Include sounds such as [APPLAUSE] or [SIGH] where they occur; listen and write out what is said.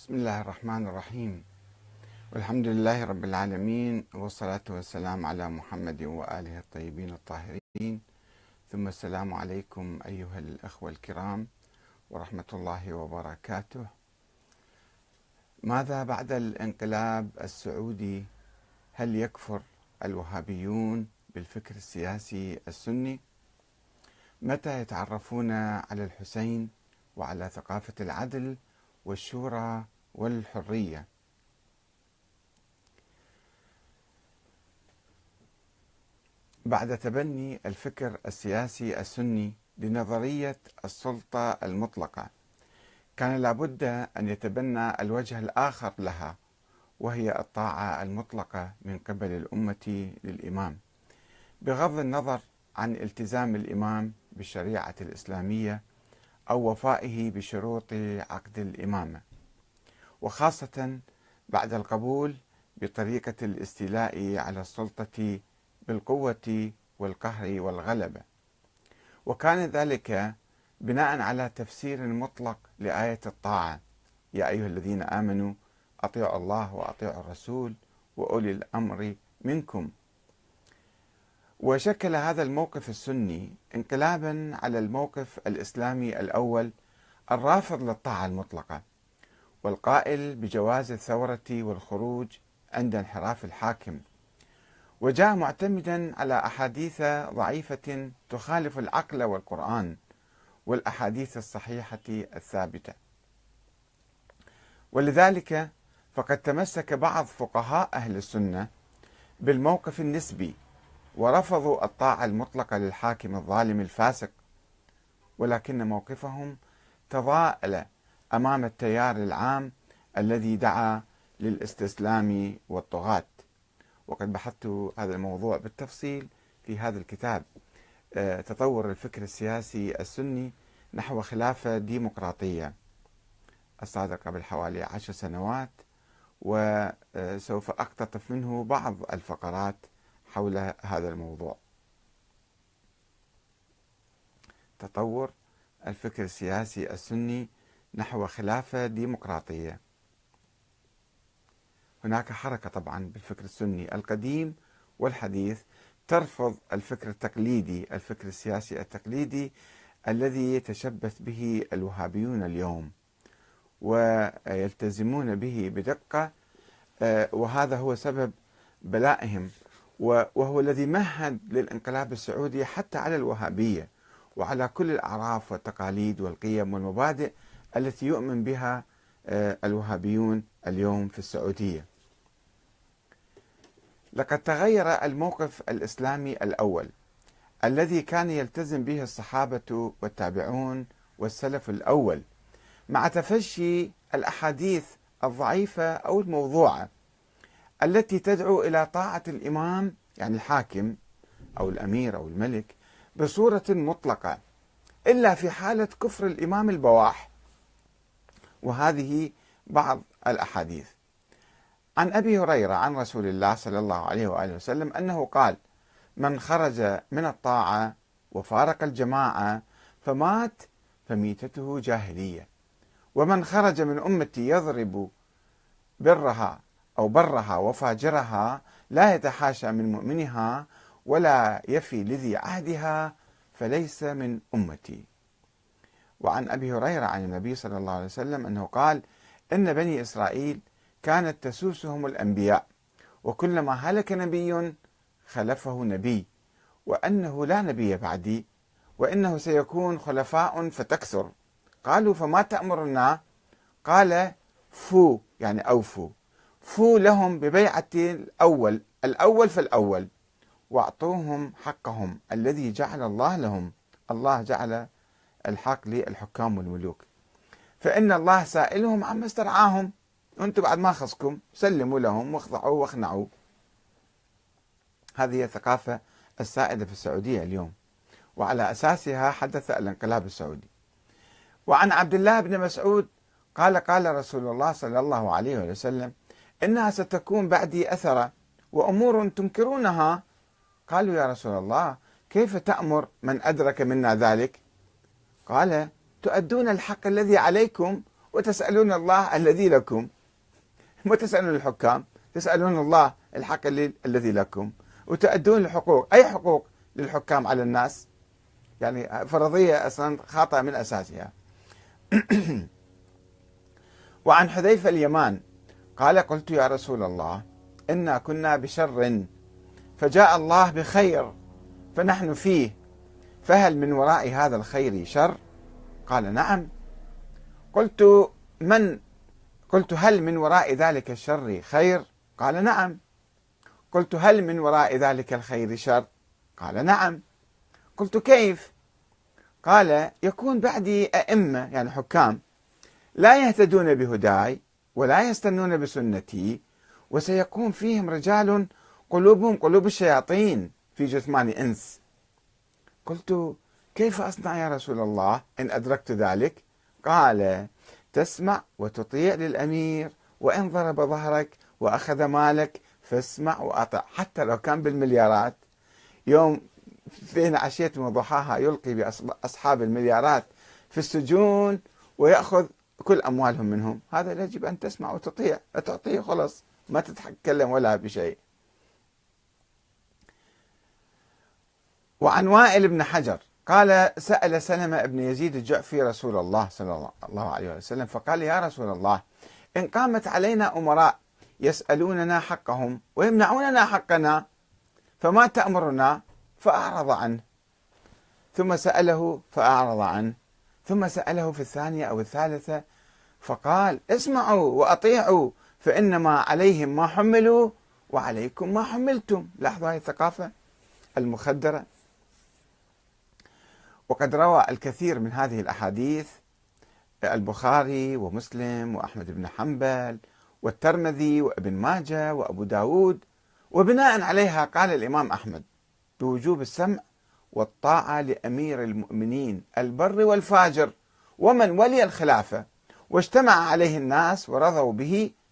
بسم الله الرحمن الرحيم. والحمد لله رب العالمين والصلاة والسلام على محمد وآله الطيبين الطاهرين. ثم السلام عليكم أيها الأخوة الكرام ورحمة الله وبركاته. ماذا بعد الانقلاب السعودي؟ هل يكفر الوهابيون بالفكر السياسي السني؟ متى يتعرفون على الحسين وعلى ثقافة العدل؟ والشورى والحرية. بعد تبني الفكر السياسي السني لنظرية السلطة المطلقة كان لابد أن يتبنى الوجه الآخر لها وهي الطاعة المطلقة من قبل الأمة للإمام بغض النظر عن التزام الإمام بالشريعة الإسلامية أو وفائه بشروط عقد الإمامة وخاصة بعد القبول بطريقة الاستيلاء على السلطة بالقوة والقهر والغلبة. وكان ذلك بناء على تفسير مطلق لآية الطاعة يا أيها الذين آمنوا أطيعوا الله وأطيعوا الرسول وأولي الأمر منكم. وشكل هذا الموقف السني انقلابا على الموقف الإسلامي الأول الرافض للطاعة المطلقة والقائل بجواز الثورة والخروج عند انحراف الحاكم. وجاء معتمدا على أحاديث ضعيفة تخالف العقل والقرآن والأحاديث الصحيحة الثابتة. ولذلك فقد تمسك بعض فقهاء أهل السنة بالموقف النسبي ورفضوا الطاعة المطلقة للحاكم الظالم الفاسق ولكن موقفهم تضاءل أمام التيار العام الذي دعا للاستسلام والطغاة. وقد بحثت هذا الموضوع بالتفصيل في هذا الكتاب. آه، تطور الفكر السياسي السني نحو خلافة ديمقراطية. الصادر قبل حوالي عشر سنوات وسوف أقتطف منه بعض الفقرات حول هذا الموضوع. تطور الفكر السياسي السني نحو خلافة ديمقراطية. هناك حركة طبعا بالفكر السني القديم والحديث ترفض الفكر التقليدي الفكر السياسي التقليدي الذي يتشبث به الوهابيون اليوم ويلتزمون به بدقة آه، وهذا هو سبب بلائهم وهو الذي مهد للانقلاب السعودي حتى على الوهابية وعلى كل الأعراف والتقاليد والقيم والمبادئ التي يؤمن بها آه، الوهابيون اليوم في السعودية. لقد تغير الموقف الإسلامي الأول الذي كان يلتزم به الصحابة والتابعون والسلف الأول مع تفشي الأحاديث الضعيفة أو الموضوعة التي تدعو إلى طاعة الإمام يعني الحاكم أو الأمير أو الملك بصورة مطلقة إلا في حالة كفر الإمام البواح. وهذه بعض الأحاديث. عن أبي هريرة عن رسول الله صلى الله عليه وآله وسلم أنه قال من خرج من الطاعة وفارق الجماعة فمات فميتته جاهلية. ومن خرج من أمتي يضرب برها أو برها وفاجرها لا يتحاشى من مؤمنها ولا يفي لذي عهدها فليس من أمتي. وعن أبي هريرة عن النبي صلى الله عليه وسلم أنه قال إن بني إسرائيل كانت تسوسهم الأنبياء وكلما هلك نبي خلفه نبي وأنه لا نبي بعدي وإنه سيكون خلفاء فتكثر. قالوا فما تأمرنا؟ قال فو يعني أوفوا. فو لهم ببيعة الأول الأول فالأول وأعطوهم حقهم الذي جعل الله لهم. الله جعل الحق للحكام والملوك. فإن الله سائلهم عما استرعاهم. أنتم بعد ما خصكم سلموا لهم واخضعوا واخنعوا. هذه الثقافة السائدة في السعودية اليوم. وعلى أساسها حدث الانقلاب السعودي. وعن عبد الله بن مسعود قال قال رسول الله صلى الله عليه وسلم إنها ستكون بعدي أثرا وأمور تنكرونها. قالوا يا رسول الله كيف تأمر من أدرك منا ذلك؟ قال تؤدون الحق الذي عليكم وتسألون الله الذي لكم. [LAUGHS] ما تسألون الحكام تسألون الله الحق الذي لكم. وتؤدون الحقوق أي حقوق للحكام على الناس؟ يعني فرضية أصلا خاطئة من أساسها. [CLEARS THROAT] وعن حذيفة اليمان قال قلت يا رسول الله إنا كنا بشر فجاء الله بخير فنحن فيه فهل من وراء هذا الخير شر؟ قال نعم. قلت من؟ قلت هل من وراء ذلك الشر خير؟ قال نعم. قلت هل من وراء ذلك الخير شر؟ قال نعم. قلت كيف؟ قال يكون بعدي أئمة يعني حكام لا يهتدون بهداي ولا يستنون بسنتي وسيكون فيهم رجال قلوبهم قلوب الشياطين في جثمان إنس. قلت كيف أصنع يا رسول الله؟ إن أدركت ذلك. قال تسمع وتطيع للأمير وإن ضرب ظهرك وأخذ مالك فاسمع وأطع. حتى لو كان بالمليارات. يوم بين عشية وضحاها يلقي بأصحاب المليارات في السجون ويأخذ كل أموالهم منهم. هذا يجب أن تسمع وتطيع. تعطيه خلص ما تتكلم ولا بشيء. وعن وائل بن حجر قال سأل سلمة بن يزيد الجعفي رسول الله صلى الله عليه وسلم فقال يا رسول الله إن قامت علينا أمراء يسألوننا حقهم ويمنعوننا حقنا فما تأمرنا؟ فأعرض عنه. ثم سأله فأعرض عنه. ثم سأله في الثانية أو الثالثة فقال اسمعوا وأطيعوا فإنما عليهم ما حملوا وعليكم ما حملتم. لاحظوا هذه الثقافة المخدرة؟ وقد روى الكثير من هذه الأحاديث البخاري ومسلم وأحمد بن حنبل والترمذي وابن ماجه وأبو داود وبناء عليها قال الإمام أحمد بوجوب السمع والطاعة لأمير المؤمنين البر والفاجر ومن ولي الخلافة. واجتمع عليه الناس ورضوا به